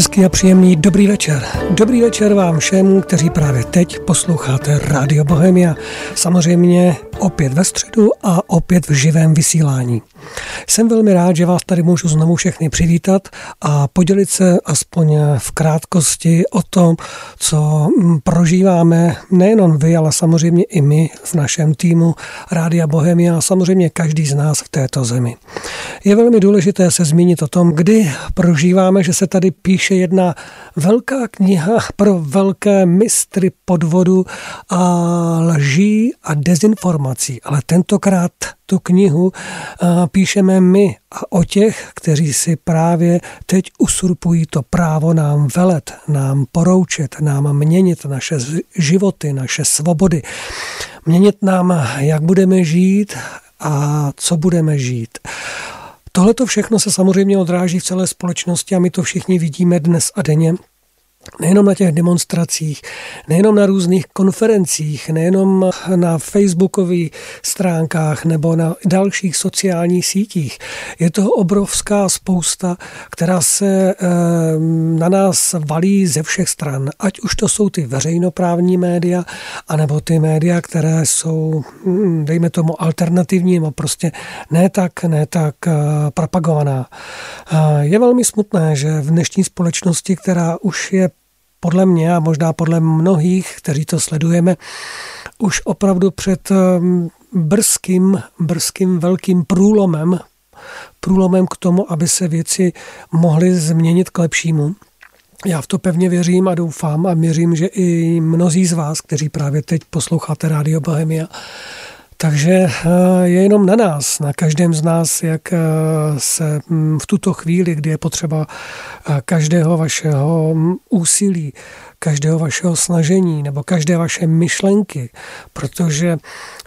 Hezký a příjemný dobrý večer. Dobrý večer vám všem, kteří právě teď posloucháte Radio Bohemia. Samozřejmě opět ve středu a opět v živém vysílání. Jsem velmi rád, že vás tady můžu znovu všechny přivítat a podělit se aspoň v krátkosti o tom, co prožíváme nejenom vy, ale samozřejmě i my v našem týmu Rádia Bohemia a samozřejmě každý z nás v této zemi. Je velmi důležité se zmínit o tom, kdy prožíváme, že se tady píše jedna velká kniha pro velké mistry podvodu a lží a dezinformací. Ale tentokrát tu knihu píšeme my a o těch, kteří si právě teď usurpují to právo nám velet, nám poroučet, nám měnit naše životy, naše svobody, měnit nám, jak budeme žít a co budeme žít. Tohle to všechno se samozřejmě odráží v celé společnosti a my to všichni vidíme dnes a denně nejenom na těch demonstracích, nejenom na různých konferencích, nejenom na facebookových stránkách nebo na dalších sociálních sítích. Je toho obrovská spousta, která se eh, na nás valí ze všech stran. Ať už to jsou ty veřejnoprávní média, anebo ty média, které jsou, hm, dejme tomu, alternativní, nebo prostě ne tak, ne tak eh, propagovaná. Eh, je velmi smutné, že v dnešní společnosti, která už je podle mě a možná podle mnohých, kteří to sledujeme, už opravdu před um, brzkým, brzkým velkým průlomem, průlomem k tomu, aby se věci mohly změnit k lepšímu. Já v to pevně věřím a doufám a věřím, že i mnozí z vás, kteří právě teď posloucháte Rádio Bohemia, takže eh, je jenom na nás, na každém z nás, jak eh, se hm, v tuto chvíli, kdy je potřeba eh, každého vašeho hm, úsilí, každého vašeho snažení nebo každé vaše myšlenky, protože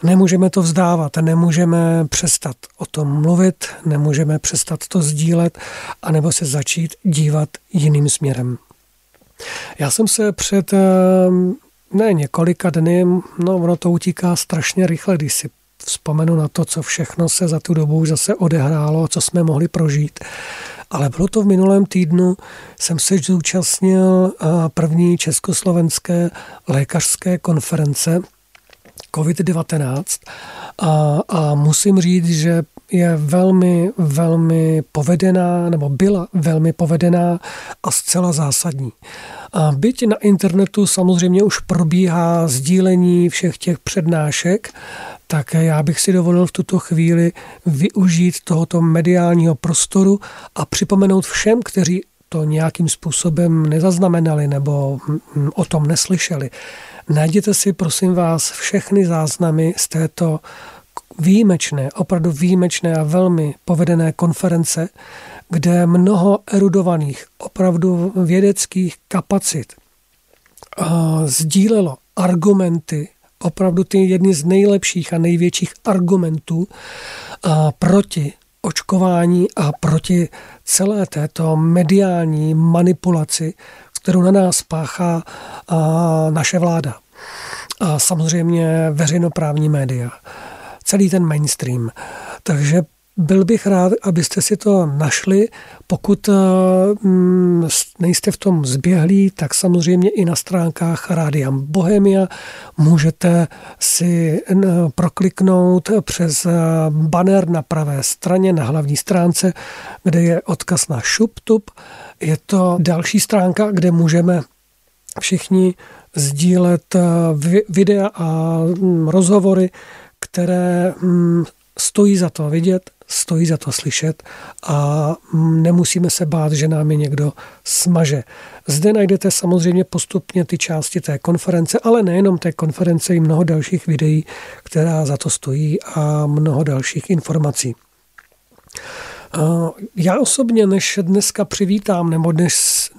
nemůžeme to vzdávat, nemůžeme přestat o tom mluvit, nemůžeme přestat to sdílet, anebo se začít dívat jiným směrem. Já jsem se před ne několika dny, no ono to utíká strašně rychle, když si vzpomenu na to, co všechno se za tu dobu zase odehrálo, co jsme mohli prožít. Ale bylo to v minulém týdnu, jsem se zúčastnil první československé lékařské konference COVID-19 a, a musím říct, že je velmi, velmi povedená, nebo byla velmi povedená a zcela zásadní. Byť na internetu samozřejmě už probíhá sdílení všech těch přednášek, tak já bych si dovolil v tuto chvíli využít tohoto mediálního prostoru a připomenout všem, kteří to nějakým způsobem nezaznamenali nebo o tom neslyšeli. Najděte si, prosím vás, všechny záznamy z této výjimečné, opravdu výjimečné a velmi povedené konference, kde mnoho erudovaných, opravdu vědeckých kapacit sdílelo argumenty, opravdu ty jedny z nejlepších a největších argumentů proti očkování a proti celé této mediální manipulaci, kterou na nás páchá naše vláda. A samozřejmě veřejnoprávní média celý ten mainstream. Takže byl bych rád, abyste si to našli. Pokud eh, mm, nejste v tom zběhlí, tak samozřejmě i na stránkách Rádia Bohemia můžete si prokliknout přes eh, banner na pravé straně, na hlavní stránce, kde je odkaz na ShubTub. Je to další stránka, kde můžeme všichni sdílet eh, videa a mm, rozhovory které mm, stojí za to vidět, stojí za to slyšet a mm, nemusíme se bát, že nám je někdo smaže. Zde najdete samozřejmě postupně ty části té konference, ale nejenom té konference, i mnoho dalších videí, která za to stojí a mnoho dalších informací. Já osobně, než dneska přivítám, nebo než,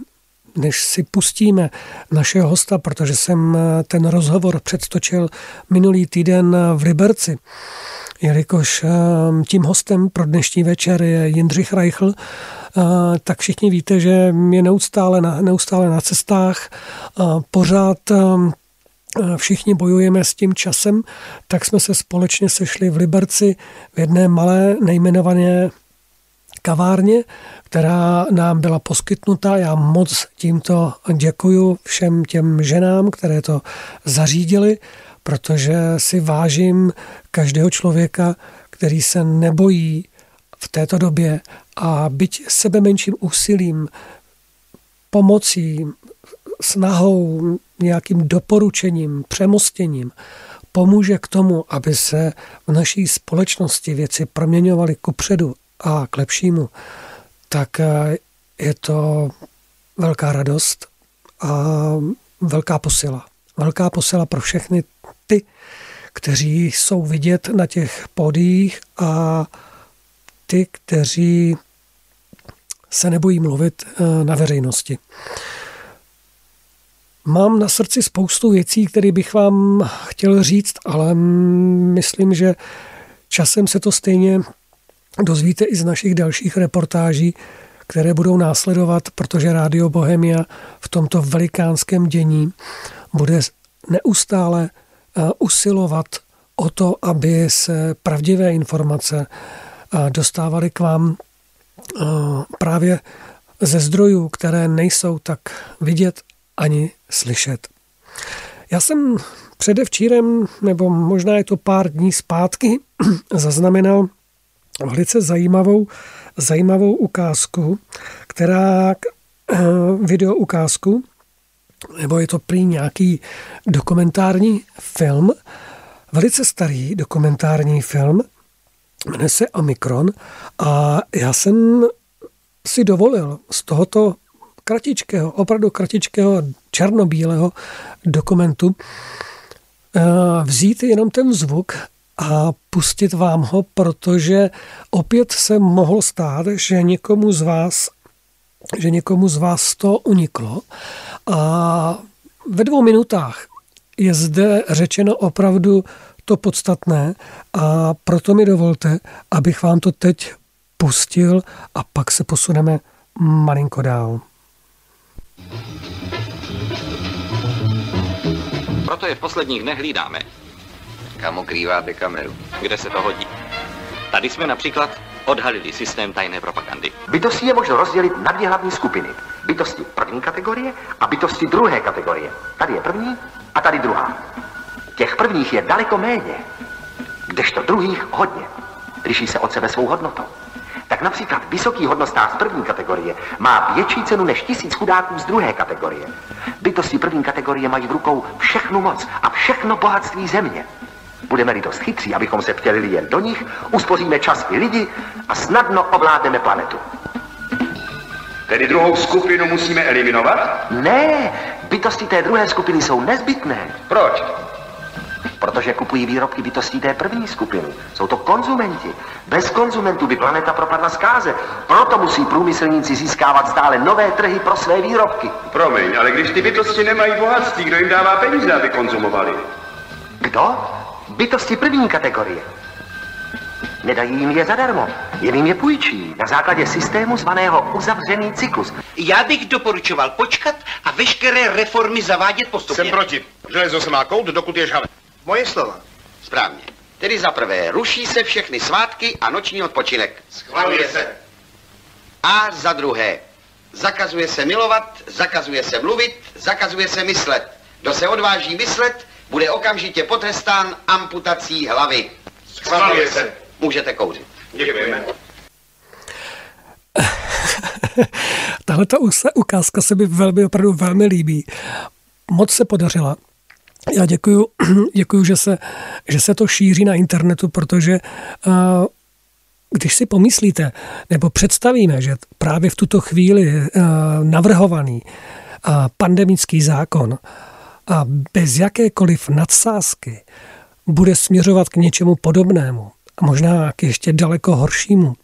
než si pustíme našeho hosta, protože jsem ten rozhovor předtočil minulý týden v Liberci, jelikož eh, tím hostem pro dnešní večer je Jindřich Reichl, eh, tak všichni víte, že je neustále na, neustále na cestách, pořád všichni bojujeme s tím časem, tak jsme se společně sešli v Liberci v jedné malé nejmenované kavárně, která nám byla poskytnuta. Já moc tímto děkuju všem těm ženám, které to zařídili, protože si vážím každého člověka, který se nebojí v této době a byť sebe menším úsilím, pomocí, snahou, nějakým doporučením, přemostěním pomůže k tomu, aby se v naší společnosti věci proměňovaly kupředu a k lepšímu, tak eh, je to velká radost a velká posila. Velká posila pro všechny ty, kteří jsou vidět na těch pódiích a ty, kteří se nebojí mluvit eh, na veřejnosti. Mám na srdci spoustu věcí, které bych vám chtěl říct, ale myslím, že časem se to stejně dozvíte i z našich dalších reportáží, které budou následovat, protože Rádio Bohemia v tomto velikánském dění bude neustále usilovat o to, aby se pravdivé informace eh, dostávaly k vám eh, právě ze zdrojů, které nejsou tak vidět ani slyšet. Já jsem předevčírem, nebo možná je to pár dní zpátky, zaznamenal velice zajímavou, zajímavou ukázku, která eh, video ukázku, nebo je to prý nějaký dokumentární film, velice starý dokumentární film, jmenuje se Omikron. A já jsem si dovolil z tohoto kratičkého, opravdu kratičkého černobílého dokumentu eh, vzít jenom ten zvuk a pustit vám ho, protože opět se mohlo stát, že někomu z vás že někomu z vás to uniklo. A ve dvou minutách je zde řečeno opravdu to podstatné a proto mi dovolte, abych vám to teď pustil a pak se posuneme malinko dál. Proto je v posledních dnech hlídáme. Kam ukrýváte kameru? Kde se to hodí. Tady jsme například odhalili systém tajné propagandy. Bytosti je možno rozdělit na dvě hlavní skupiny. Bytosti první kategorie a bytosti druhé kategorie. Tady je první a tady druhá. Těch prvních je daleko méně, kdežto druhých hodně. Liší se od sebe svou hodnotou tak například vysoký hodnostář z první kategorie má větší cenu než tisíc chudáků z druhé kategorie. Bytosti první kategorie mají v rukou všechnu moc a všechno bohatství země. Budeme-li dost chytří, abychom se vtělili jen do nich, uspoříme čas i lidi a snadno ovládneme planetu. Tedy druhou skupinu musíme eliminovat? Ne, bytosti té druhé skupiny jsou nezbytné. Proč? protože kupují výrobky bytostí té první skupiny. Jsou to konzumenti. Bez konzumentů by planeta propadla zkáze. Proto musí průmyslníci získávat stále nové trhy pro své výrobky. Promiň, ale když ty bytosti nemají bohatství, kdo jim dává peníze, aby konzumovali? Kdo? Bytosti první kategorie. Nedají jim je zadarmo, jen jim je půjčí na základě systému zvaného uzavřený cyklus. Já bych doporučoval počkat a veškeré reformy zavádět postupně. Jsem proti. Železo se má kout, dokud je žhavé. Moje slova. Správně. Tedy za prvé, ruší se všechny svátky a noční odpočinek. Schvaluje se. A za druhé, zakazuje se milovat, zakazuje se mluvit, zakazuje se myslet. Kdo se odváží myslet, bude okamžitě potrestán amputací hlavy. Schvaluje se. Můžete kouřit. Děkujeme. Tahle ta ukázka se mi velmi, opravdu velmi líbí. Moc se podařila. Já děkuju, děkuju že, se, že se to šíří na internetu, protože uh, když si pomyslíte, nebo představíme, že právě v tuto chvíli uh, navrhovaný uh, pandemický zákon a bez jakékoliv nadsázky bude směřovat k něčemu podobnému a možná k ještě daleko horšímu,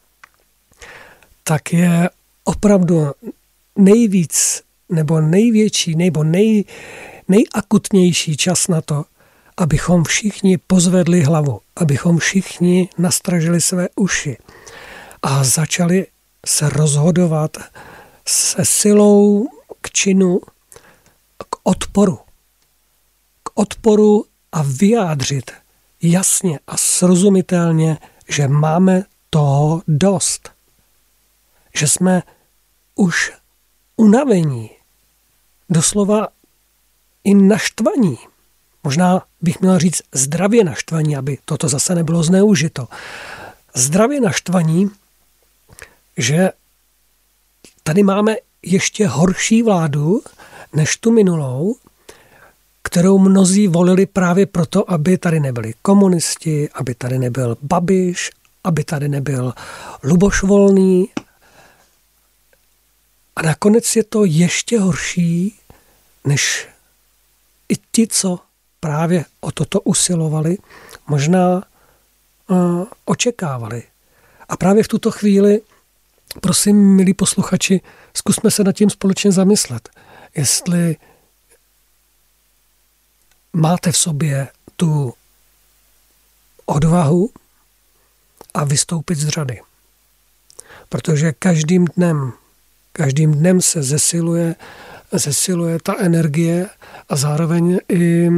tak je opravdu nejvíc nebo největší nebo nej, nejakutnější čas na to, abychom všichni pozvedli hlavu, abychom všichni nastražili své uši a začali se rozhodovat se silou k činu, k odporu. Odporu a vyjádřit jasně a srozumitelně, že máme toho dost. že jsme už unavení, doslova i naštvaní. Možná bych měl říct zdravě naštvaní, aby toto zase nebylo zneužito. Zdravě naštvaní, že tady máme ještě horší vládu než tu minulou, kterou mnozí volili právě proto, aby tady nebyli komunisti, aby tady nebyl Babiš, aby tady nebyl Luboš Volný. A nakonec je to ještě horší, než i ti, co právě o toto usilovali, možná uh, očekávali. A právě v tuto chvíli, prosím, milí posluchači, zkusme se nad tím společně zamyslet. Jestli máte v sobě tu odvahu a vystoupit z řady. Protože každým dnem, každým dnem se zesiluje, zesiluje ta energie a zároveň i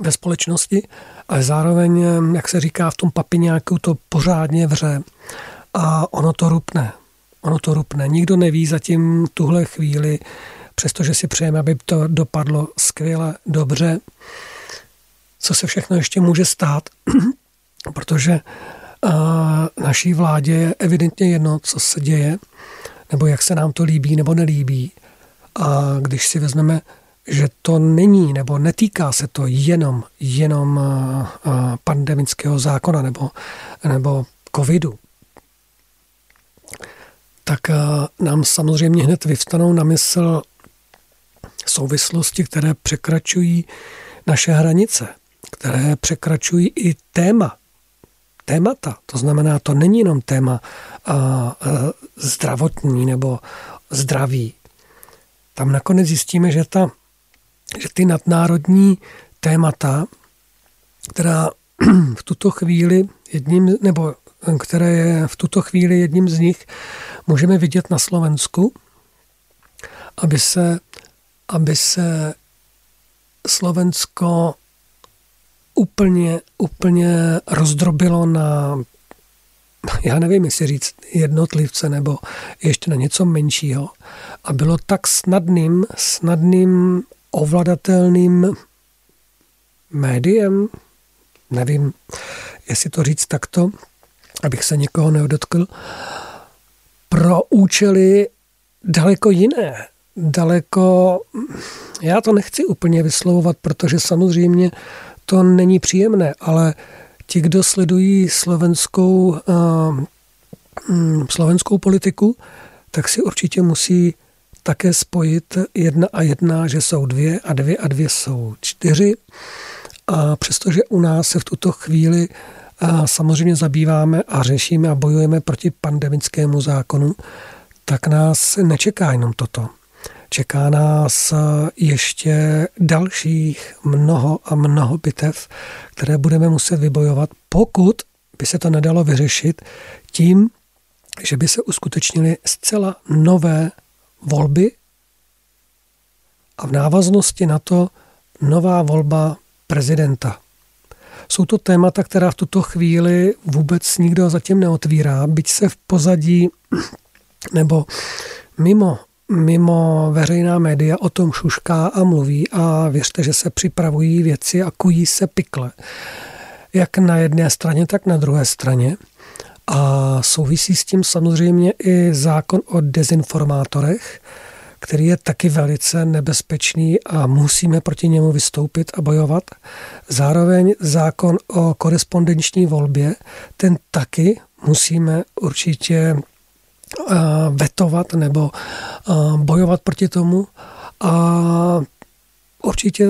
ve společnosti, ale zároveň, jak se říká v tom papiňáku, to pořádně vře a ono to rupne. Ono to rupne. Nikdo neví zatím tuhle chvíli, přestože si přejeme, aby to dopadlo skvěle, dobře, co se všechno ještě může stát, protože naší vládě je evidentně jedno, co se děje, nebo jak se nám to líbí nebo nelíbí. A když si vezmeme, že to není nebo netýká se to jenom, jenom pandemického zákona nebo, nebo covidu, tak nám samozřejmě hned vyvstanou na mysl souvislosti, které překračují naše hranice, které překračují i téma, témata. To znamená, to není jenom téma a, a, zdravotní nebo zdraví. Tam nakonec zjistíme, že, ta, že ty nadnárodní témata, která v tuto chvíli jedním, nebo které je v tuto chvíli jedním z nich, můžeme vidět na Slovensku, aby se aby se Slovensko úplně, úplně rozdrobilo na, já nevím, jestli říct jednotlivce nebo ještě na něco menšího. A bylo tak snadným, snadným ovladatelným médiem, nevím, jestli to říct takto, abych se někoho neodotkl, pro účely daleko jiné, daleko, já to nechci úplně vyslovovat, protože samozřejmě to není příjemné, ale ti, kdo sledují slovenskou, uh, slovenskou politiku, tak si určitě musí také spojit jedna a jedna, že jsou dvě a dvě a dvě jsou čtyři. A přestože u nás se v tuto chvíli a samozřejmě zabýváme a řešíme a bojujeme proti pandemickému zákonu, tak nás nečeká jenom toto. Čeká nás ještě dalších mnoho a mnoho bitev, které budeme muset vybojovat, pokud by se to nedalo vyřešit tím, že by se uskutečnily zcela nové volby a v návaznosti na to nová volba prezidenta. Jsou to témata, která v tuto chvíli vůbec nikdo zatím neotvírá, byť se v pozadí nebo mimo mimo veřejná média o tom šušká a mluví a věřte, že se připravují věci a kují se pikle. Jak na jedné straně, tak na druhé straně. A souvisí s tím samozřejmě i zákon o dezinformátorech, který je taky velice nebezpečný a musíme proti němu vystoupit a bojovat. Zároveň zákon o korespondenční volbě, ten taky musíme určitě vetovat nebo bojovat proti tomu. A určitě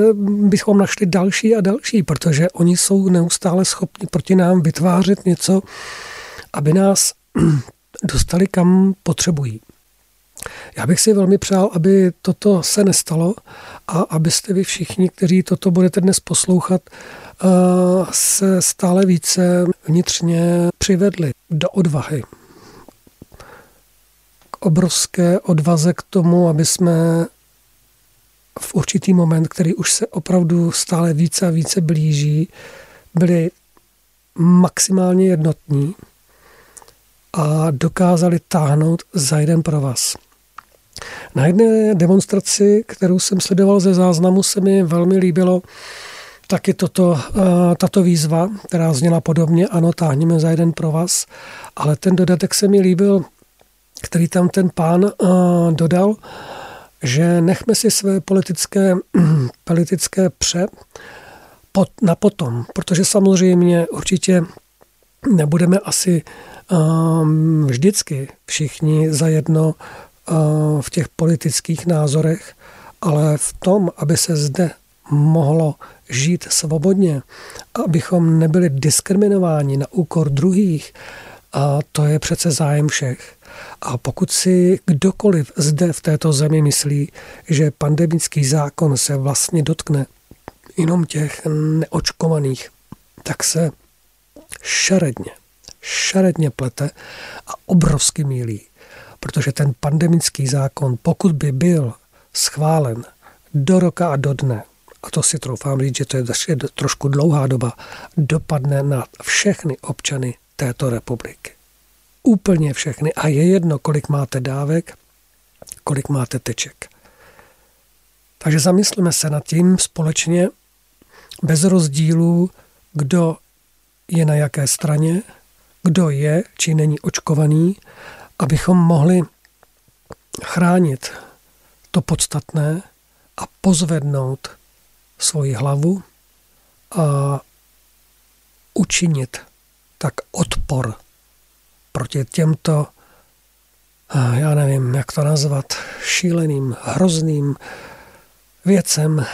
bychom našli další a další, protože oni jsou neustále schopni proti nám vytvářet něco, aby nás dostali kam potřebují. Já bych si velmi přál, aby toto se nestalo a abyste vy všichni, kteří toto budete dnes poslouchat, se stále více vnitřně přivedli do odvahy, obrovské odvaze k tomu, aby jsme v určitý moment, který už se opravdu stále více a více blíží, byli maximálně jednotní a dokázali táhnout za jeden pro vás. Na jedné demonstraci, kterou jsem sledoval ze záznamu, se mi velmi líbilo taky toto, eh, tato výzva, která zněla podobně, ano, táhneme za jeden pro vás, ale ten dodatek se mi líbil, který tam ten pán eh, dodal, že nechme si své politické, politické pře na potom, protože samozřejmě určitě nebudeme asi um, vždycky všichni zajedno uh, v těch politických názorech, ale v tom, aby se zde mohlo žít svobodně, abychom nebyli diskriminováni na úkor druhých, a to je přece zájem všech. A pokud si kdokoliv zde v této zemi myslí, že pandemický zákon se vlastně dotkne jenom těch neočkovaných, tak se šaredně, šaredně plete a obrovsky mílí. Protože ten pandemický zákon, pokud by byl schválen do roka a do dne, a to si troufám říct, že to je trošku dlouhá doba, dopadne na všechny občany této republiky. Úplně všechny. A je jedno, kolik máte dávek, kolik máte teček. Takže zamysleme se nad tím společně, bez rozdílů, kdo je na jaké straně, kdo je či není očkovaný, abychom mohli chránit to podstatné a pozvednout svoji hlavu a učinit tak odpor proti těmto, já nevím, jak to nazvat, šíleným, hrozným věcem,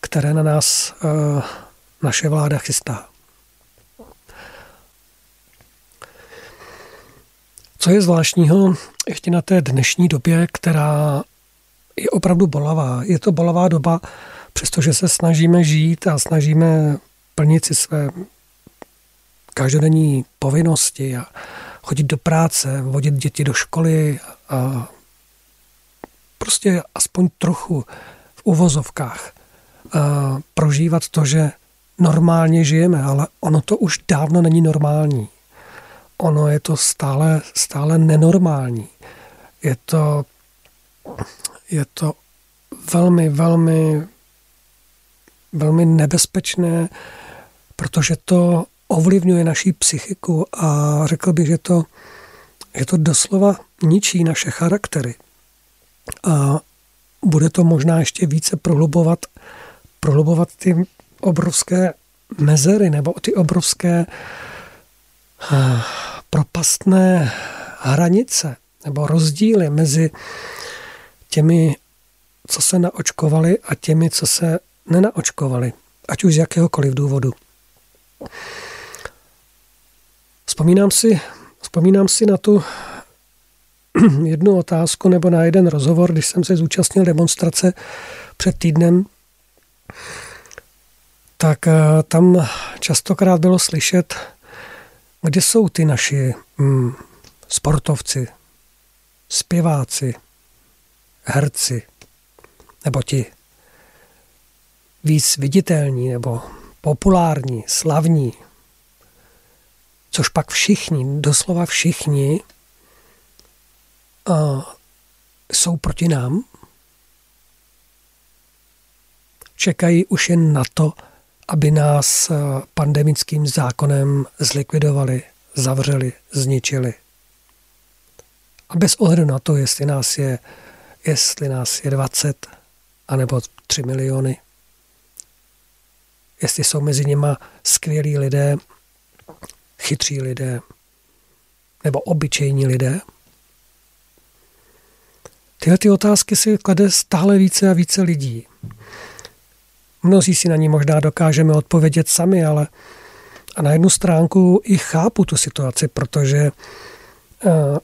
které na nás naše vláda chystá. Co je zvláštního ještě na té dnešní době, která je opravdu bolavá. Je to bolavá doba, přestože se snažíme žít a snažíme plnit si své každodenní povinnosti a chodit do práce, vodit děti do školy a prostě aspoň trochu v uvozovkách prožívat to, že normálně žijeme, ale ono to už dávno není normální. Ono je to stále, stále nenormální. Je to, je to velmi, velmi, velmi nebezpečné, protože to ovlivňuje naší psychiku a řekl bych, že to, že to doslova ničí naše charaktery. A bude to možná ještě více prohlubovat, prohlubovat ty obrovské mezery nebo ty obrovské uh, propastné hranice nebo rozdíly mezi těmi, co se naočkovali a těmi, co se nenaočkovali, ať už z jakéhokoliv důvodu. Vzpomínám si, vzpomínám si na tu jednu otázku nebo na jeden rozhovor, když jsem se zúčastnil demonstrace před týdnem, tak eh, tam častokrát bylo slyšet, kde jsou ty naši mm, sportovci, zpěváci, herci, nebo ti víc viditelní nebo populární, slavní, což pak všichni, doslova všichni, uh, jsou proti nám, čekají už jen na to, aby nás pandemickým zákonem zlikvidovali, zavřeli, zničili. A bez ohledu na to, jestli nás je, jestli nás je 20 anebo 3 miliony, jestli jsou mezi nima skvělí lidé, chytří lidé nebo obyčejní lidé. Tyhle ty otázky si klade stále více a více lidí. Mnozí si na ní možná dokážeme odpovědět sami, ale a na jednu stránku i chápu tu situaci, protože uh,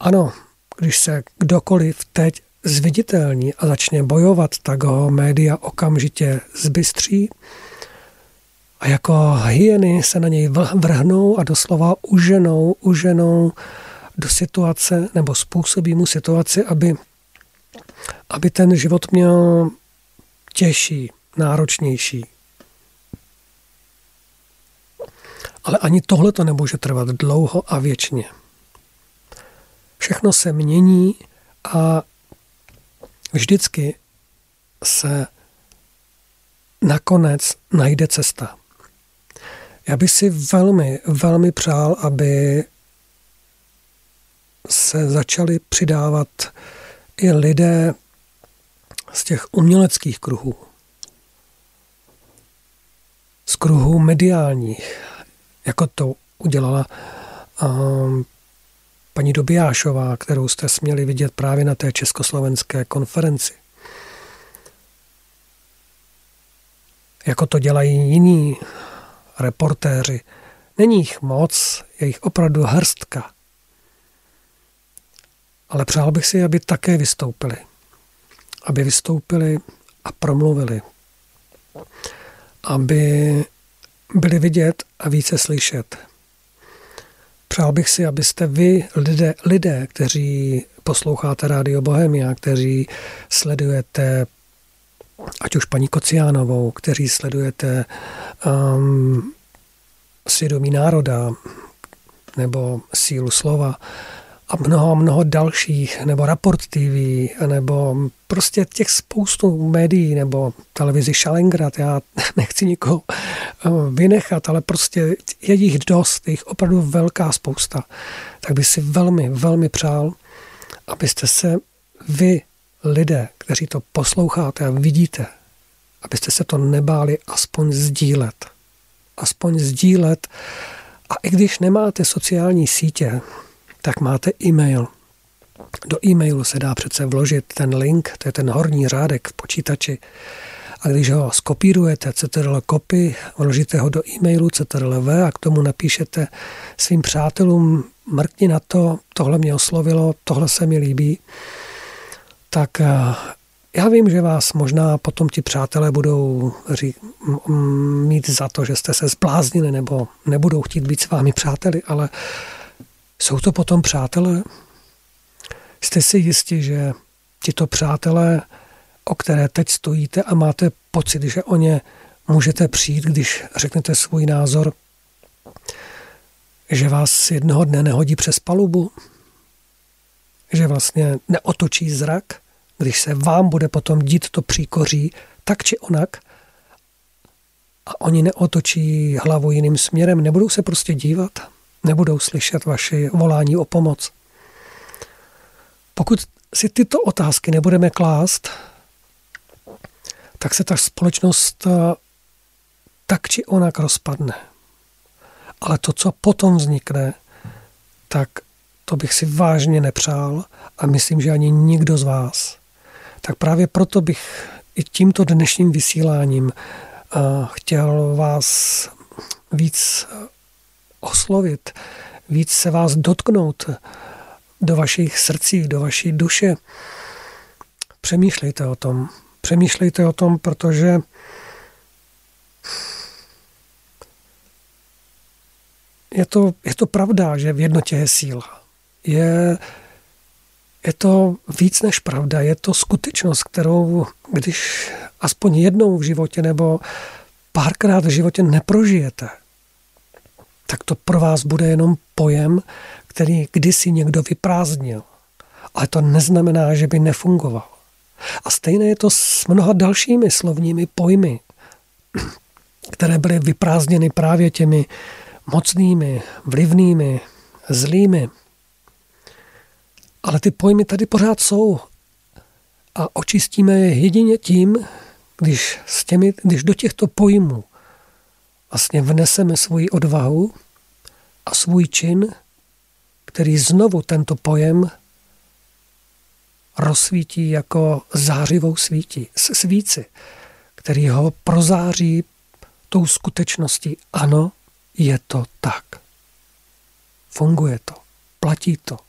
ano, když se kdokoliv teď zviditelní a začne bojovat, tak ho média okamžitě zbystří a jako hyeny se na něj vrhnou a doslova uženou, uženou do situace nebo způsobí mu situaci, aby, aby ten život měl těžší, náročnější. Ale ani tohle to nemůže trvat dlouho a věčně. Všechno se mění a vždycky se nakonec najde cesta. Já bych si velmi, velmi přál, aby se začali přidávat i lidé z těch uměleckých kruhů, z kruhů mediálních, jako to udělala um, paní Dobijášová, kterou jste směli vidět právě na té československé konferenci. Jako to dělají jiní reportéři. Není jich moc, je jich opravdu hrstka. Ale přál bych si, aby také vystoupili. Aby vystoupili a promluvili. Aby byli vidět a více slyšet. Přál bych si, abyste vy, lidé, lidé kteří posloucháte Rádio Bohemia, kteří sledujete ať už paní Kociánovou, kteří sledujete um, svědomí národa nebo sílu slova a mnoho, mnoho dalších, nebo Raport TV, nebo prostě těch spoustu médií, nebo televizi Šalengrad, já nechci nikoho uh, vynechat, ale prostě je jich dost, je jich opravdu velká spousta. Tak bych si velmi, velmi přál, abyste se vy lidé, kteří to posloucháte a vidíte, abyste se to nebáli aspoň sdílet. Aspoň sdílet. A i když nemáte sociální sítě, tak máte e-mail. Do e-mailu se dá přece vložit ten link, to je ten horní řádek v počítači. A když ho skopírujete, ctrl copy, vložíte ho do e-mailu ctrl a k tomu napíšete svým přátelům, mrkni na to, tohle mě oslovilo, tohle se mi líbí, tak eh, já vím, že vás možná potom ti přátelé budou mít za to, že jste se zbláznili nebo nebudou chtít být s vámi přáteli, ale jsou to potom přátelé? Jste si jistí, že tito přátelé, o které teď stojíte a máte pocit, že o ně můžete přijít, když řeknete svůj názor, že vás jednoho dne nehodí přes palubu? Že vlastně neotočí zrak, když se vám bude potom dít to příkoří tak či onak a oni neotočí hlavu jiným směrem, nebudou se prostě dívat, nebudou slyšet vaše volání o pomoc. Pokud si tyto otázky nebudeme klást, tak se ta společnost eh, tak či onak rozpadne. Ale to, co potom vznikne, tak to bych si vážně nepřál a myslím, že ani nikdo z vás. Tak právě proto bych i tímto dnešním vysíláním eh, chtěl vás víc oslovit, víc se vás dotknout do vašich srdcí, do vaší duše. Přemýšlejte o tom. Přemýšlejte o tom, protože je to, je to pravda, že v jednotě je síla je, je to víc než pravda, je to skutečnost, kterou když aspoň jednou v životě nebo párkrát v životě neprožijete, tak to pro vás bude jenom pojem, který kdysi někdo vyprázdnil. Ale to neznamená, že by nefungoval. A stejné je to s mnoha dalšími slovními pojmy, které byly vyprázdněny právě těmi mocnými, vlivnými, zlými, ale ty pojmy tady pořád jsou. A očistíme je jedině tím, když, s těmi, když do těchto pojmů vlastně vneseme svoji odvahu a svůj čin, který znovu tento pojem rozsvítí jako zářivou svítí, svíci, který ho prozáří tou skutečností. Ano, je to tak. Funguje to, platí to.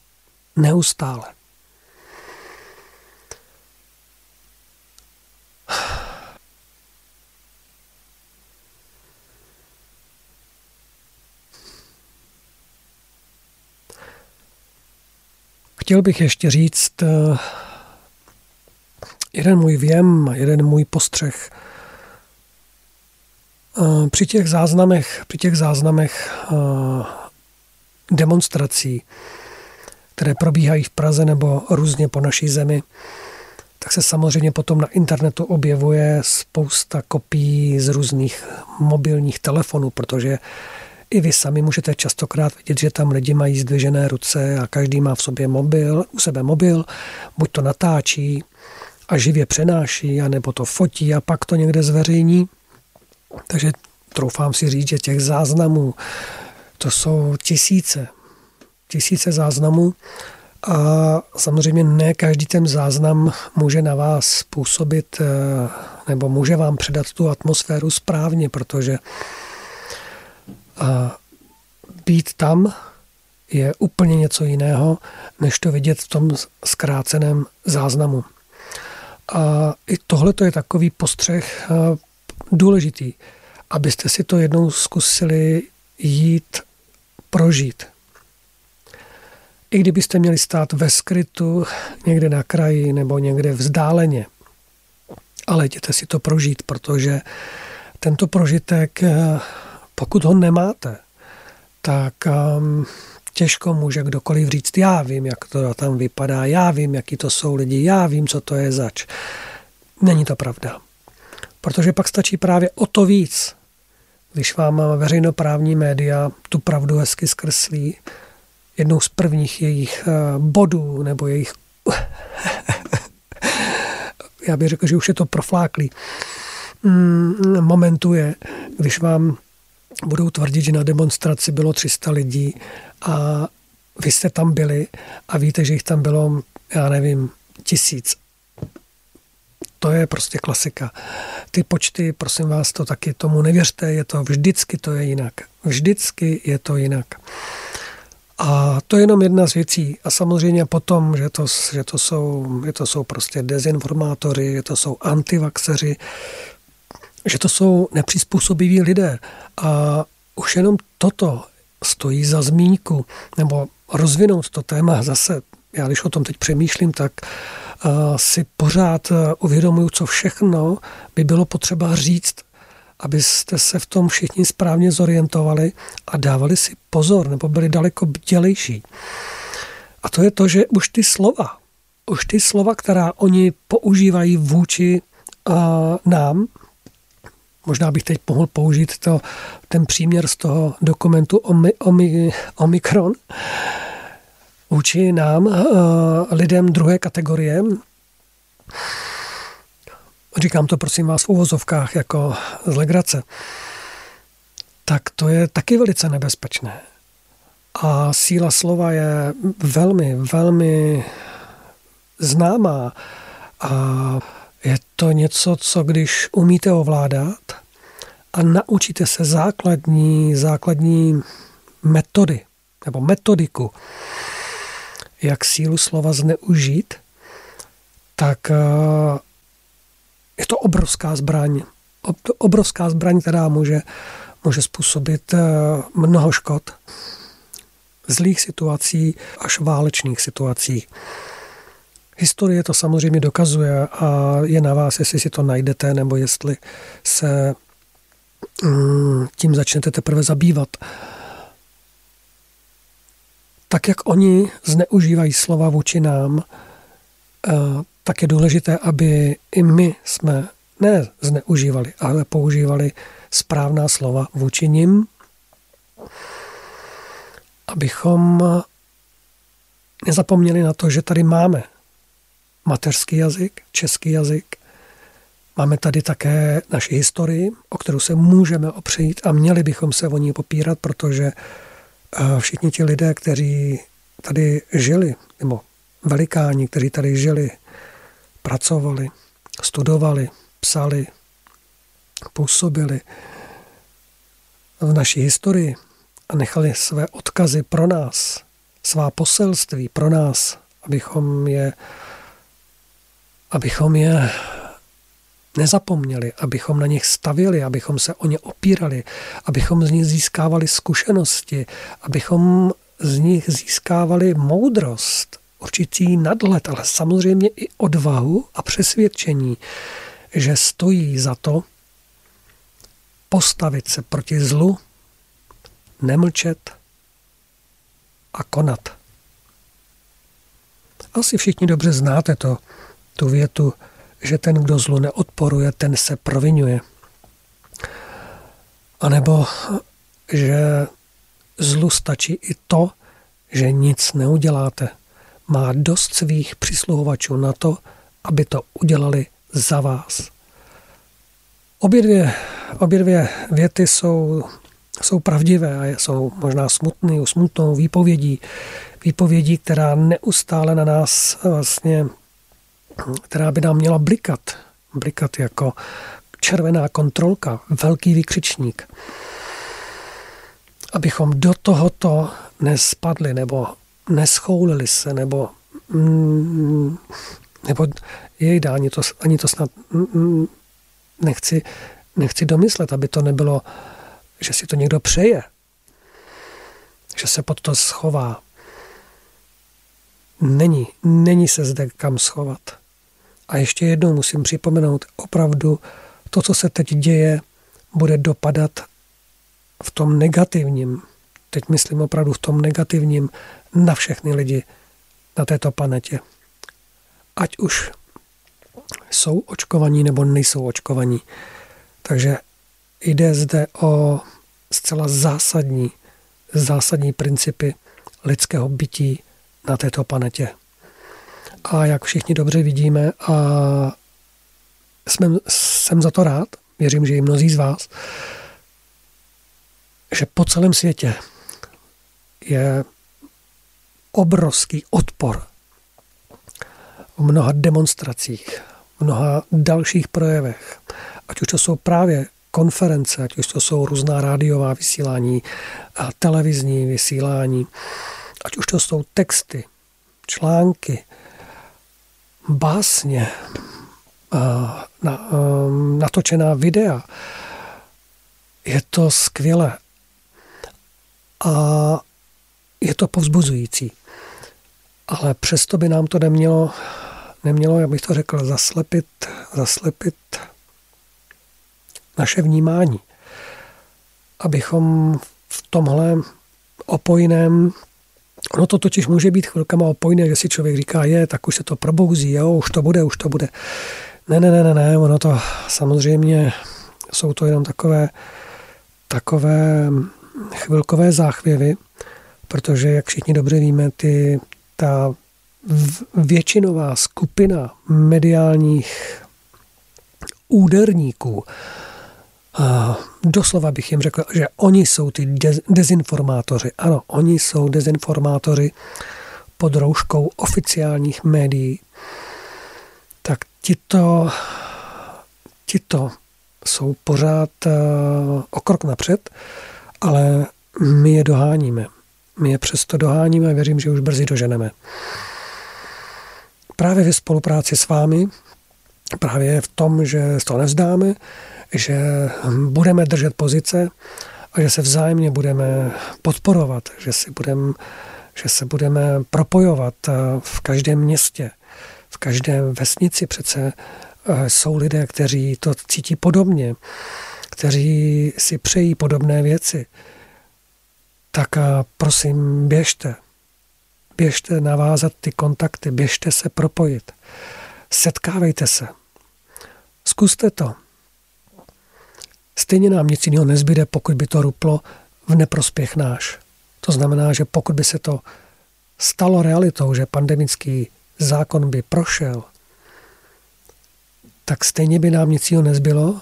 Neustále. Chtěl bych ještě říct eh, jeden můj věm, jeden můj postřeh Při těch záznamech, při těch záznamech demonstrací, které probíhají v Praze nebo různě po naší zemi, tak se samozřejmě potom na internetu objevuje spousta kopií z různých mobilních telefonů, protože i vy sami můžete častokrát vidět, že tam lidi mají zdvižené ruce a každý má v sobě mobil, u sebe mobil, buď to natáčí a živě přenáší, anebo to fotí a pak to někde zveřejní. Takže troufám si říct, že těch záznamů to jsou tisíce, tisíce záznamů a samozřejmě ne každý ten záznam může na vás působit eh, nebo může vám předat tu atmosféru správně, protože být tam je úplně něco jiného, než to vidět v tom zkráceném záznamu. A i tohle je takový postřeh eh, důležitý, abyste si to jednou zkusili jít prožít. I kdybyste měli stát ve skrytu někde na kraji nebo někde vzdáleně, ale jděte si to prožít, protože tento prožitek, eh, pokud ho nemáte, tak um, těžko může kdokoliv říct, já vím, jak to tam vypadá, já vím, jaký to jsou lidi, já vím, co to je zač. Není to pravda. Protože pak stačí právě o to víc, když vám veřejnoprávní média tu pravdu hezky zkreslí, jednou z prvních jejich eh, bodů nebo jejich já bych řekl, že už je to profláklý mm, momentu je, když vám budou tvrdit, že na demonstraci bylo 300 lidí a vy jste tam byli a víte, že jich tam bylo, já nevím, tisíc. To je prostě klasika. Ty počty, prosím vás, to taky tomu nevěřte, je to vždycky to je jinak. Vždycky je to jinak. A to je jenom jedna z věcí. A samozřejmě potom, že to, že to, jsou, že to jsou prostě dezinformátory, že to jsou antivaxeři, že to jsou nepřizpůsobiví lidé. A už jenom toto stojí za zmínku, nebo rozvinout to téma zase. Já když o tom teď přemýšlím, tak uh, si pořád uh, uvědomuju, co všechno by bylo potřeba říct, abyste se v tom všichni správně zorientovali a dávali si pozor, nebo byli daleko bdělejší. A to je to, že už ty slova, už ty slova, která oni používají vůči uh, nám, Možná bych teď mohl použít to, ten příměr z toho dokumentu Omi, Omi, Omikron vůči nám, uh, lidem druhé kategorie. Říkám to prosím vás v uvozovkách jako z legrace. Tak to je taky velice nebezpečné. A síla slova je velmi, velmi známá. A je to něco, co když umíte ovládat a naučíte se základní, základní metody nebo metodiku, jak sílu slova zneužít, tak eh, je to obrovská zbraň. Obrovská zbraň, která může, může způsobit eh, mnoho škod. Zlých situací až válečných situací. Historie to samozřejmě dokazuje a je na vás, jestli si to najdete, nebo jestli se mm, tím začnete teprve zabývat. Tak jak oni zneužívají slova vůči nám, eh, tak je důležité, aby i my jsme ne zneužívali, ale používali správná slova vůči nim, abychom nezapomněli na to, že tady máme mateřský jazyk, český jazyk. Máme tady také naši historii, o kterou se můžeme opřít a měli bychom se o ní popírat, protože eh, všichni ti lidé, kteří tady žili, nebo velikáni, kteří tady žili, pracovali, studovali, psali, působili v naší historii a nechali své odkazy pro nás, svá poselství pro nás, abychom je abychom je nezapomněli, abychom na nich stavili, abychom se o ně opírali, abychom z nich získávali zkušenosti, abychom z nich získávali moudrost, určitý nadhled, ale samozřejmě i odvahu a přesvědčení, že stojí za to postavit se proti zlu, nemlčet a konat. Asi všichni dobře znáte to, tu větu, že ten, kdo zlu neodporuje, ten se provinuje. A nebo, že zlu stačí i to, že nic neuděláte. Má dost svých přisluhovačů na to, aby to udělali za vás. Obě dvě, obě dvě věty jsou, jsou pravdivé a jsou možná smutný, smutnou výpovědí, výpovědí, která neustále na nás vlastně, která by nám měla blikat, blikat jako červená kontrolka, velký vykřičník. Abychom do tohoto nespadli, nebo neschoulili se, nebo mm, nebo jej ani to, ani to snad mm, mm, nechci, nechci domyslet, aby to nebylo, že si to někdo přeje, že se pod to schová. Není, není se zde kam schovat. A ještě jednou musím připomenout, opravdu to, co se teď děje, bude dopadat v tom negativním, teď myslím opravdu v tom negativním, na všechny lidi na této planetě. Ať už jsou očkovaní nebo nejsou očkovaní. Takže jde zde o zcela zásadní, zásadní principy lidského bytí na této planetě. A jak všichni dobře vidíme, a jsme, jsem za to rád, věřím, že i mnozí z vás, že po celém světě je obrovský odpor v mnoha demonstracích, v mnoha dalších projevech, ať už to jsou právě konference, ať už to jsou různá rádiová vysílání a televizní vysílání, ať už to jsou texty, články, básně, na, natočená videa. Je to skvělé. A je to povzbuzující. Ale přesto by nám to nemělo nemělo, jak bych to řekl, zaslepit, zaslepit naše vnímání. Abychom v tomhle opojném, ono to totiž může být chvilkama opojné, že si člověk říká, je, tak už se to probouzí, jo, už to bude, už to bude. Ne, ne, ne, ne, ne, ono to samozřejmě jsou to jenom takové, takové chvilkové záchvěvy, protože, jak všichni dobře víme, ty, ta většinová skupina mediálních úderníků, a doslova bych jim řekl, že oni jsou ty dezinformátoři. Ano, oni jsou dezinformátoři pod rouškou oficiálních médií. Tak tito, tito jsou pořád o krok napřed, ale my je doháníme. My je přesto doháníme a věřím, že už brzy doženeme právě ve spolupráci s vámi, právě v tom, že z toho nezdáme, že budeme držet pozice a že se vzájemně budeme podporovat, že, si budeme, že se budeme propojovat v každém městě, v každé vesnici přece eh, jsou lidé, kteří to cítí podobně, kteří si přejí podobné věci. Tak prosím, běžte, běžte navázat ty kontakty, běžte se propojit. Setkávejte se. Zkuste to. Stejně nám nic jiného nezbyde, pokud by to ruplo v neprospěch náš. To znamená, že pokud by se to stalo realitou, že pandemický zákon by prošel, tak stejně by nám nic jiného nezbylo,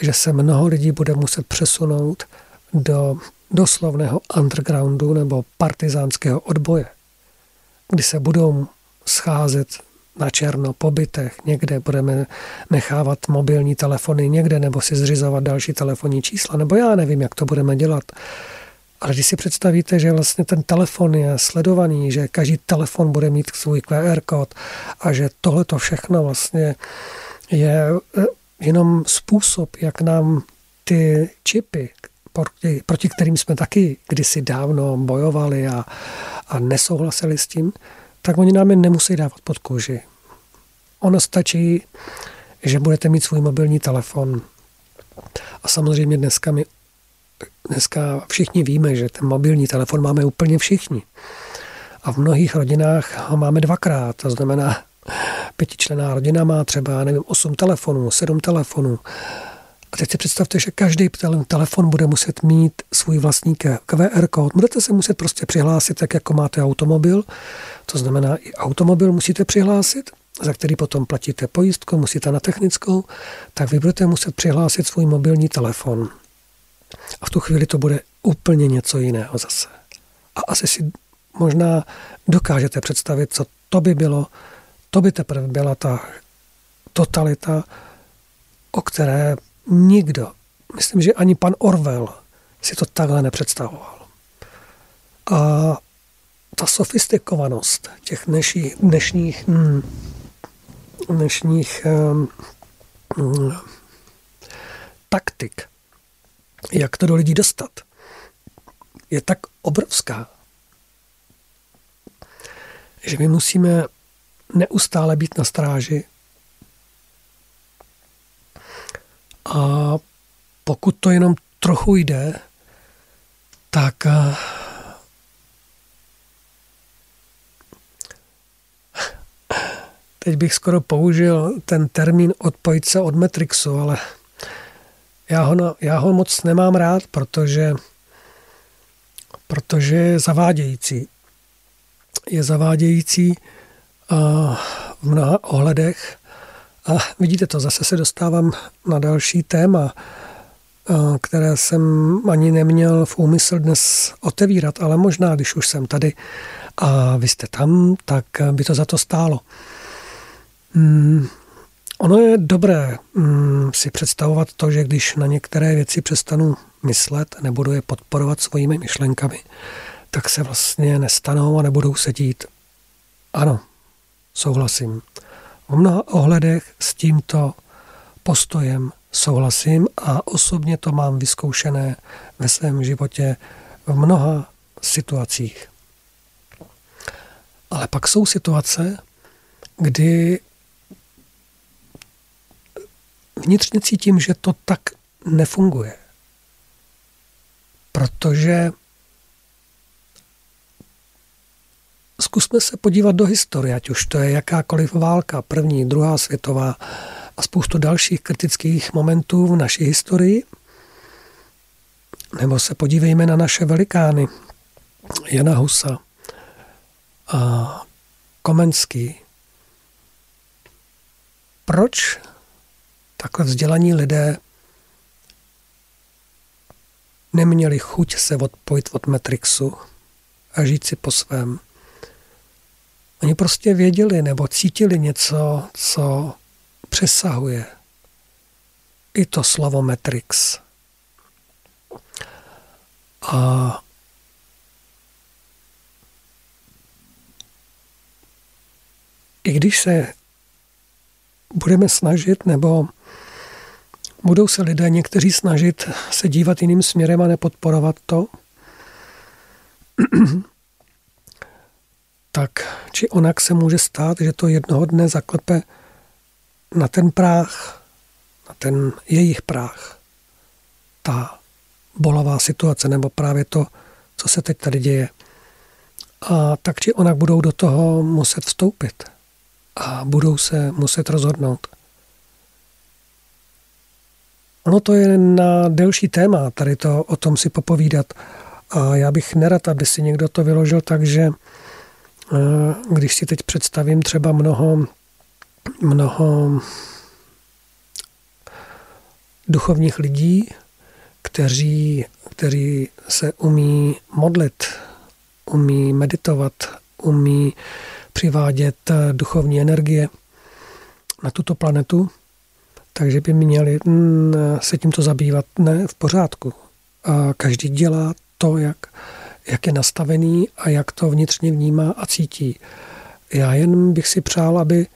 že se mnoho lidí bude muset přesunout do doslovného undergroundu nebo partizánského odboje kdy se budou scházet na černo po bytech, někde budeme nechávat mobilní telefony někde nebo si zřizovat další telefonní čísla, nebo já nevím, jak to budeme dělat. Ale když si představíte, že vlastně ten telefon je sledovaný, že každý telefon bude mít svůj QR kód a že tohle to všechno vlastně je eh, jenom způsob, jak nám ty čipy, proti, proti kterým jsme taky kdysi dávno bojovali a, a nesouhlasili s tím, tak oni nám je nemusí dávat pod kůži. Ono stačí, že budete mít svůj mobilní telefon A samozřejmě dneska my dneska všichni víme, že ten mobilní telefon máme úplně všichni. A v mnohých rodinách ho máme dvakrát. To znamená, pětičlená rodina má třeba, nevím, osm telefonů, sedm telefonů. A teď si představte, že každý telefon bude muset mít svůj vlastní QR kód. Budete se muset prostě přihlásit, tak jako máte automobil. To znamená, i automobil musíte přihlásit, za který potom platíte pojistku, musíte na technickou, tak vy budete muset přihlásit svůj mobilní telefon. A v tu chvíli to bude úplně něco jiného zase. A asi si možná dokážete představit, co to by bylo, to by teprve byla ta totalita, o které nikdo, myslím, že ani pan Orwell si to takhle nepředstavoval. A ta sofistikovanost těch dnešních, dnešních, hm, dnešních hm, hm, taktik, jak to do lidí dostat, je tak obrovská, že my musíme neustále být na stráži. A pokud to jenom trochu jde, tak eh, teď bych skoro použil ten termín odpojit se od Matrixu, ale já ho, já ho moc nemám rád, protože, protože je zavádějící. Je zavádějící v mnoha ohledech. A vidíte to, zase se dostávám na další téma, které jsem ani neměl v úmysl dnes otevírat, ale možná, když už jsem tady a vy jste tam, tak by to za to stálo. Hmm, ono je dobré hmm, si představovat to, že když na některé věci přestanu myslet, nebudu je podporovat svými myšlenkami, tak se vlastně nestanou a nebudou se dít. Ano, souhlasím. V mnoha ohledech s tímto postojem souhlasím a osobně to mám vyzkoušené ve svém životě v mnoha situacích. Ale pak jsou situace, kdy vnitřně cítím, že to tak nefunguje. Protože zkusme se podívat do historie, ať už to je jakákoliv válka, první, druhá světová a spoustu dalších kritických momentů v naší historii. Nebo se podívejme na naše velikány, Jana Husa a Komenský. Proč takhle vzdělaní lidé neměli chuť se odpojit od Matrixu a žít si po svém? Oni prostě věděli nebo cítili něco, co přesahuje i to slovo Matrix. A i když se budeme snažit, nebo budou se lidé někteří snažit se dívat jiným směrem a nepodporovat to, tak či onak se může stát, že to jednoho dne zaklepe na ten práh, na ten jejich práh, ta bolavá situace, nebo právě to, co se teď tady děje. A tak či onak budou do toho muset vstoupit a budou se muset rozhodnout. Ono to je na delší téma, tady to o tom si popovídat. A já bych nerad, aby si někdo to vyložil tak, že když si teď představím třeba mnoho, mnoho duchovních lidí, kteří, kteří se umí modlit, umí meditovat, umí přivádět duchovní energie na tuto planetu, takže by měli mm, se tímto zabývat ne v pořádku. A každý dělá to, jak, jak je nastavený a jak to vnitřně vnímá a cítí. Já jen bych si přál, aby,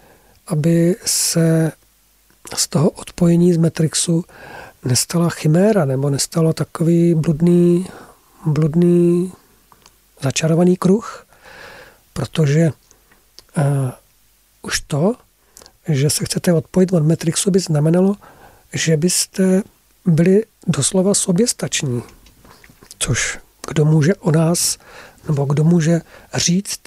aby se z toho odpojení z Matrixu nestala chiméra nebo nestalo takový bludný, bludný začarovaný kruh, protože uh, už to, že se chcete odpojit od Matrixu, by znamenalo, že byste byli doslova soběstační, což kdo může o nás, nebo kdo může říct,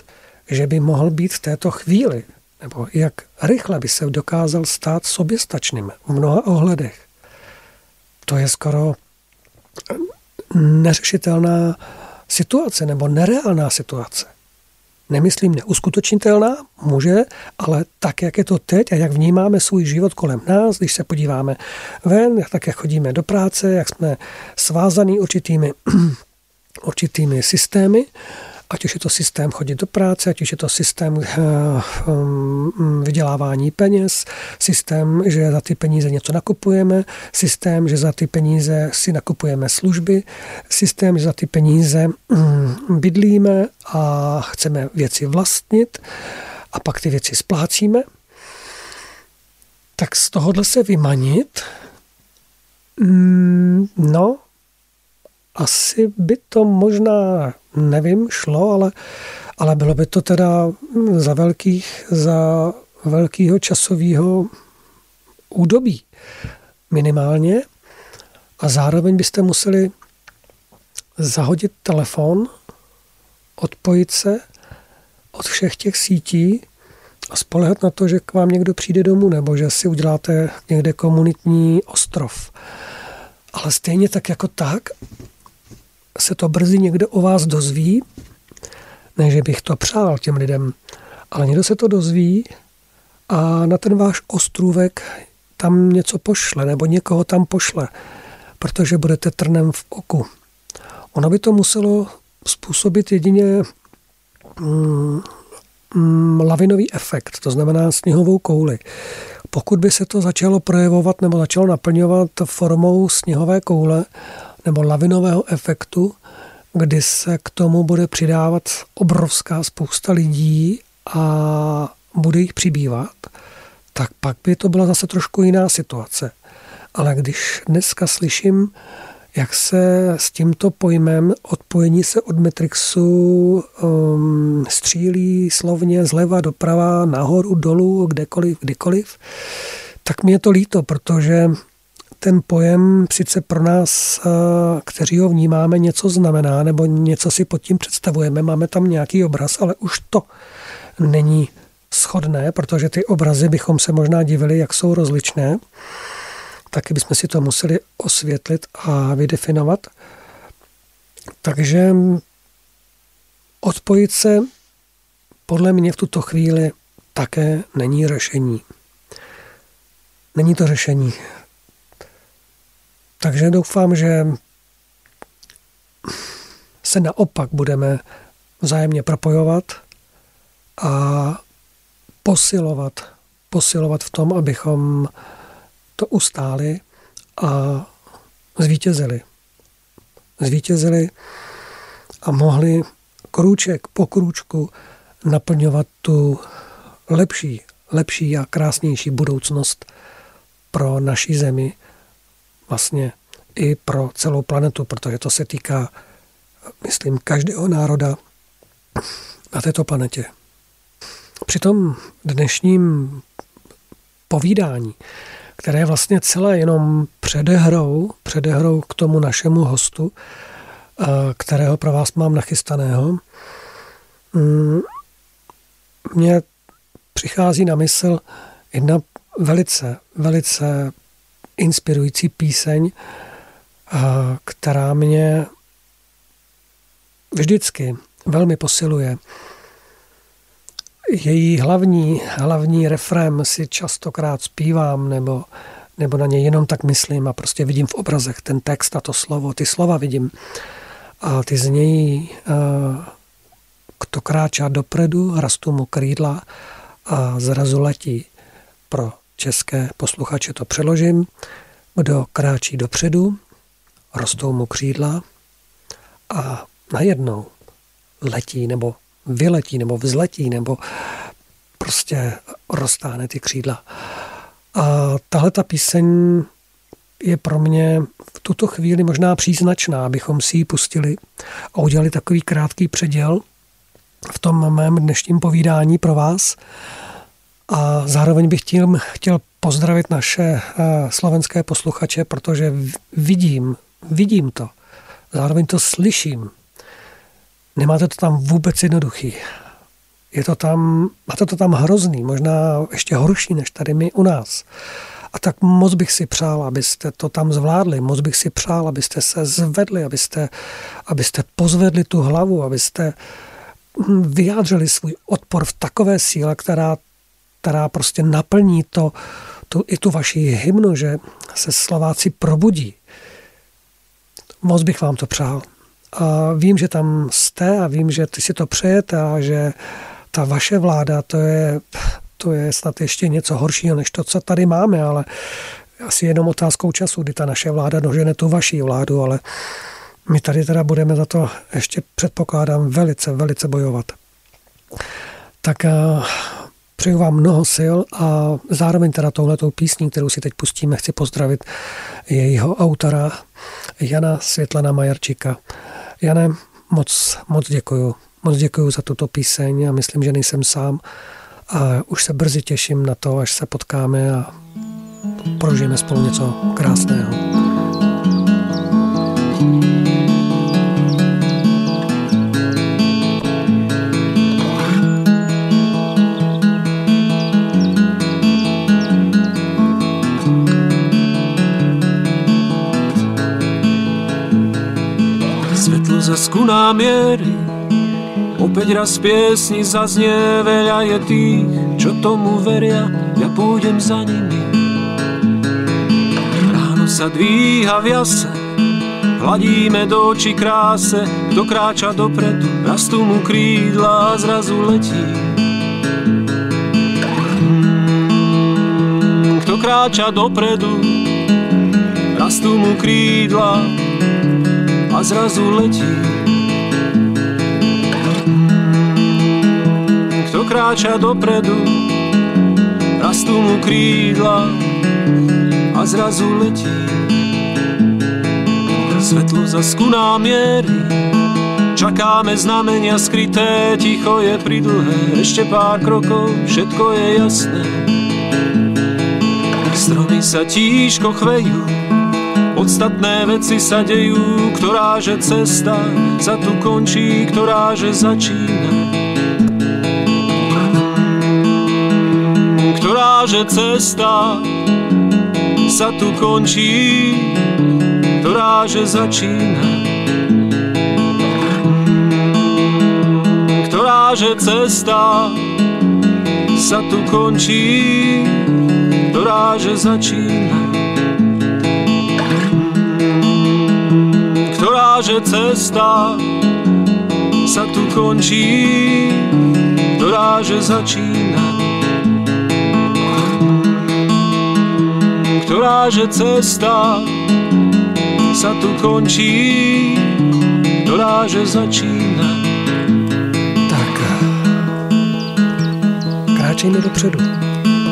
že by mohl být v této chvíli, nebo jak rychle by se dokázal stát soběstačným v mnoha ohledech. To je skoro neřešitelná situace nebo nereálná situace. Nemyslím neuskutečnitelná, může, ale tak, jak je to teď a jak vnímáme svůj život kolem nás, když se podíváme ven, tak jak chodíme do práce, jak jsme svázaný určitými, určitými systémy, ať už je to systém chodit do práce, ať už je to systém uh, um, vydělávání peněz, systém, že za ty peníze něco nakupujeme, systém, že za ty peníze si nakupujeme služby, systém, že za ty peníze um, bydlíme a chceme věci vlastnit a pak ty věci splácíme, tak z tohohle se vymanit, mm, no, asi by to možná, nevím, šlo, ale, ale bylo by to teda za velkých, za velkého časového údobí minimálně a zároveň byste museli zahodit telefon, odpojit se od všech těch sítí a spolehat na to, že k vám někdo přijde domů nebo že si uděláte někde komunitní ostrov. Ale stejně tak jako tak se to brzy někdo o vás dozví, ne, že bych to přál těm lidem, ale někdo se to dozví a na ten váš ostrůvek tam něco pošle, nebo někoho tam pošle, protože budete trnem v oku. Ono by to muselo způsobit jedině mm, mm, lavinový efekt, to znamená sněhovou kouli. Pokud by se to začalo projevovat nebo začalo naplňovat formou sněhové koule, nebo lavinového efektu, kdy se k tomu bude přidávat obrovská spousta lidí a bude jich přibývat, tak pak by to byla zase trošku jiná situace. Ale když dneska slyším, jak se s tímto pojmem odpojení se od Matrixu um, střílí slovně zleva doprava, nahoru, dolů, kdekoliv, kdykoliv, tak mi je to líto, protože ten pojem sice pro nás, eh, kteří ho vnímáme, něco znamená, nebo něco si pod tím představujeme, máme tam nějaký obraz, ale už to není schodné, protože ty obrazy bychom se možná divili, jak jsou rozličné. Taky bychom si to museli osvětlit a vydefinovat. Takže odpojit se podle mě v tuto chvíli také není řešení. Není to řešení. Takže doufám, že se naopak budeme vzájemně propojovat a posilovat, posilovat v tom, abychom to ustáli a zvítězili. Zvítězili a mohli krůček po krůčku naplňovat tu lepší, lepší a krásnější budoucnost pro naší zemi, vlastně i pro celou planetu, protože to se týká, myslím, každého národa na této planetě. Při tom dnešním povídání, které je vlastně celé jenom předehrou, předehrou k tomu našemu hostu, kterého pro vás mám nachystaného, mm, mě přichází na mysl jedna velice, velice inspirující píseň, která mě vždycky velmi posiluje. Její hlavní, hlavní refrém si častokrát zpívám nebo, nebo na něj jenom tak myslím a prostě vidím v obrazech ten text a to slovo, ty slova vidím a ty znějí kdo kráčá dopredu, rastu mu krídla a zrazu letí pro české posluchače to přeložím. Kdo kráčí dopředu, rostou mu křídla a najednou letí nebo vyletí nebo vzletí nebo prostě roztáhne ty křídla. A tahle ta píseň je pro mě v tuto chvíli možná příznačná, abychom si ji pustili a udělali takový krátký předěl v tom mém dnešním povídání pro vás. A zároveň bych chtěl, chtěl pozdravit naše eh, slovenské posluchače, protože vidím, vidím to, zároveň to slyším. Nemáte to tam vůbec jednoduchý. Je to tam, máte to tam hrozný, možná ještě horší než tady my u nás. A tak moc bych si přál, abyste to tam zvládli, moc bych si přál, abyste se zvedli, abyste, abyste pozvedli tu hlavu, abyste hm, vyjádřili svůj odpor v takové síle, která, která prostě naplní to, tu, i tu vaši hymnu, že se Slováci probudí. Moc bych vám to přál. A vím, že tam jste a vím, že ty si to přejete a že ta vaše vláda, to je, to je snad ještě něco horšího, než to, co tady máme, ale asi jenom otázkou času, kdy ta naše vláda dožene tu vaší vládu, ale my tady teda budeme za to ještě předpokládám velice, velice bojovat. Tak eh, přeju vám mnoho sil a zároveň teda touhletou písní, kterou si teď pustíme, chci pozdravit jejího autora Jana Světlana Majarčíka. Jane, moc, moc děkuju. Moc děkuju za tuto píseň a myslím, že nejsem sám. A už se brzy těším na to, až se potkáme a prožijeme spolu něco krásného. Svetlo za skuná miery Opäť raz piesni zaznie, veľa je tých, čo tomu veria, ja pôjdem za nimi. Ráno sa dvíha v jase, hladíme do očí kráse, kto kráča dopredu, rastú mu krídla a zrazu letí. Hmm, kto kráča dopredu, rastú mu krídla a zrazu letí. kráča dopredu, rastú mu krídla a zrazu letí. Svetlo za skuná miery, čakáme znamenia skryté, ticho je pridlhé, ešte pár krokov, všetko je jasné. Stromy sa tížko chvejú, podstatné veci sa dejú, ktorá že cesta sa tu končí, ktorá že začína. že cesta sa tu končí, ktorá že začína. Ktorá že cesta sa tu končí, ktorá že začína. Že cesta sa tu končí, ktorá že začína. ktorá že cesta sa tu končí, ktorá že začíná. Tak, kráčejme dopředu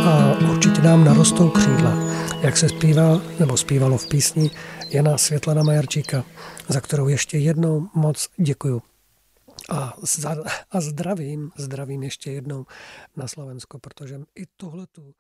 a určitě nám narostou křídla, jak se zpívá, nebo zpívalo v písni Jana Světlana Majarčíka, za kterou ještě jednou moc děkuju. A, a zdravím, zdravím ještě jednou na Slovensko, protože i tuhletu